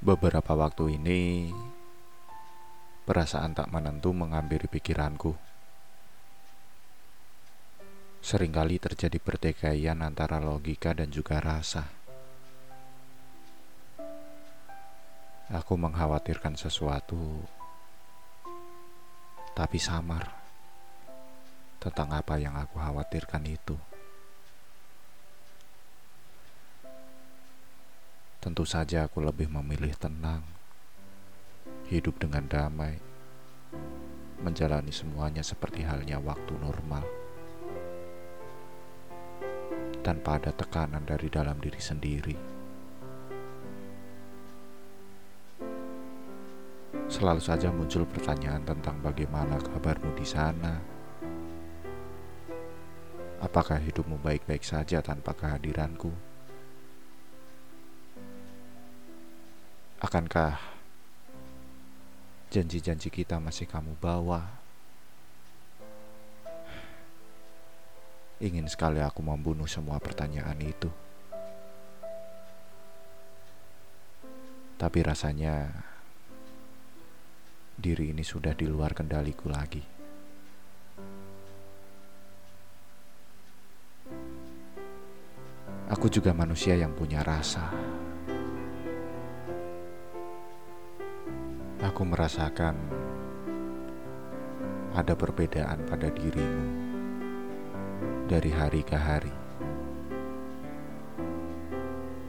Beberapa waktu ini, perasaan tak menentu menghampiri pikiranku. Seringkali terjadi pertikaian antara logika dan juga rasa. Aku mengkhawatirkan sesuatu, tapi samar tentang apa yang aku khawatirkan itu. Tentu saja aku lebih memilih tenang, hidup dengan damai, menjalani semuanya seperti halnya waktu normal, tanpa ada tekanan dari dalam diri sendiri. Selalu saja muncul pertanyaan tentang bagaimana kabarmu di sana. Apakah hidupmu baik-baik saja tanpa kehadiranku? Akankah janji-janji kita masih kamu bawa? Ingin sekali aku membunuh semua pertanyaan itu. Tapi rasanya diri ini sudah di luar kendaliku lagi. Aku juga manusia yang punya rasa. Aku merasakan ada perbedaan pada dirimu dari hari ke hari.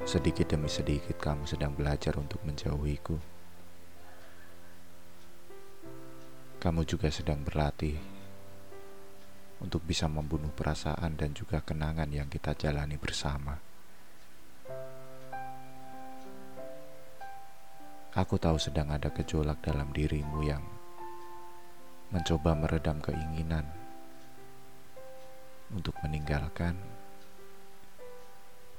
Sedikit demi sedikit kamu sedang belajar untuk menjauhiku. Kamu juga sedang berlatih untuk bisa membunuh perasaan dan juga kenangan yang kita jalani bersama. Aku tahu sedang ada gejolak dalam dirimu yang mencoba meredam keinginan untuk meninggalkan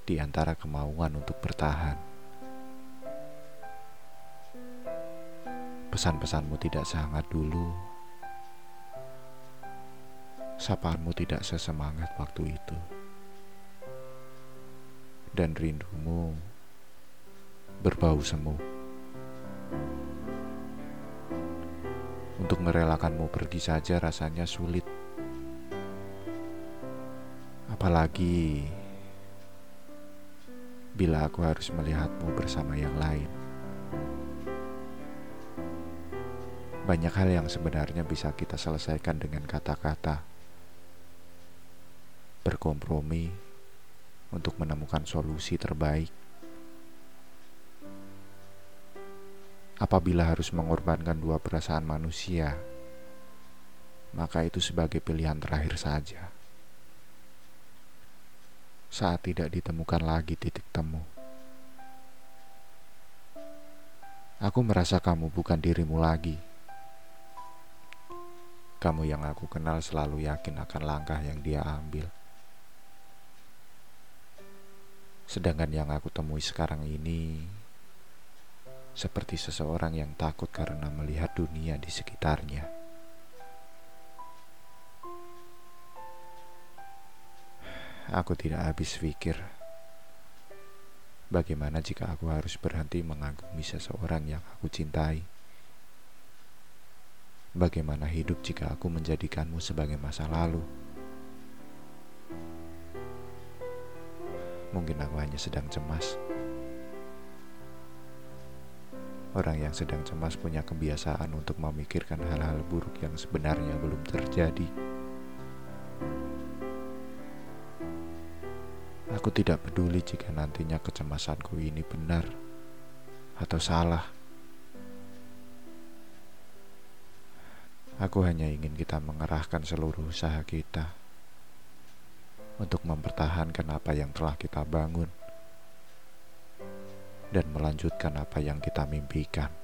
di antara kemauan untuk bertahan. Pesan-pesanmu tidak sehangat dulu. Sapaanmu tidak sesemangat waktu itu. Dan rindumu berbau semu. Untuk merelakanmu pergi saja rasanya sulit. Apalagi bila aku harus melihatmu bersama yang lain. Banyak hal yang sebenarnya bisa kita selesaikan dengan kata-kata. Berkompromi untuk menemukan solusi terbaik. Apabila harus mengorbankan dua perasaan manusia, maka itu sebagai pilihan terakhir saja. Saat tidak ditemukan lagi titik temu, aku merasa kamu bukan dirimu lagi. Kamu yang aku kenal selalu yakin akan langkah yang dia ambil. Sedangkan yang aku temui sekarang ini seperti seseorang yang takut karena melihat dunia di sekitarnya. Aku tidak habis pikir, bagaimana jika aku harus berhenti mengagumi seseorang yang aku cintai. Bagaimana hidup jika aku menjadikanmu sebagai masa lalu? Mungkin aku hanya sedang cemas. Orang yang sedang cemas punya kebiasaan untuk memikirkan hal-hal buruk yang sebenarnya belum terjadi. Aku tidak peduli jika nantinya kecemasanku ini benar atau salah. Aku hanya ingin kita mengerahkan seluruh usaha kita untuk mempertahankan apa yang telah kita bangun dan melanjutkan apa yang kita mimpikan.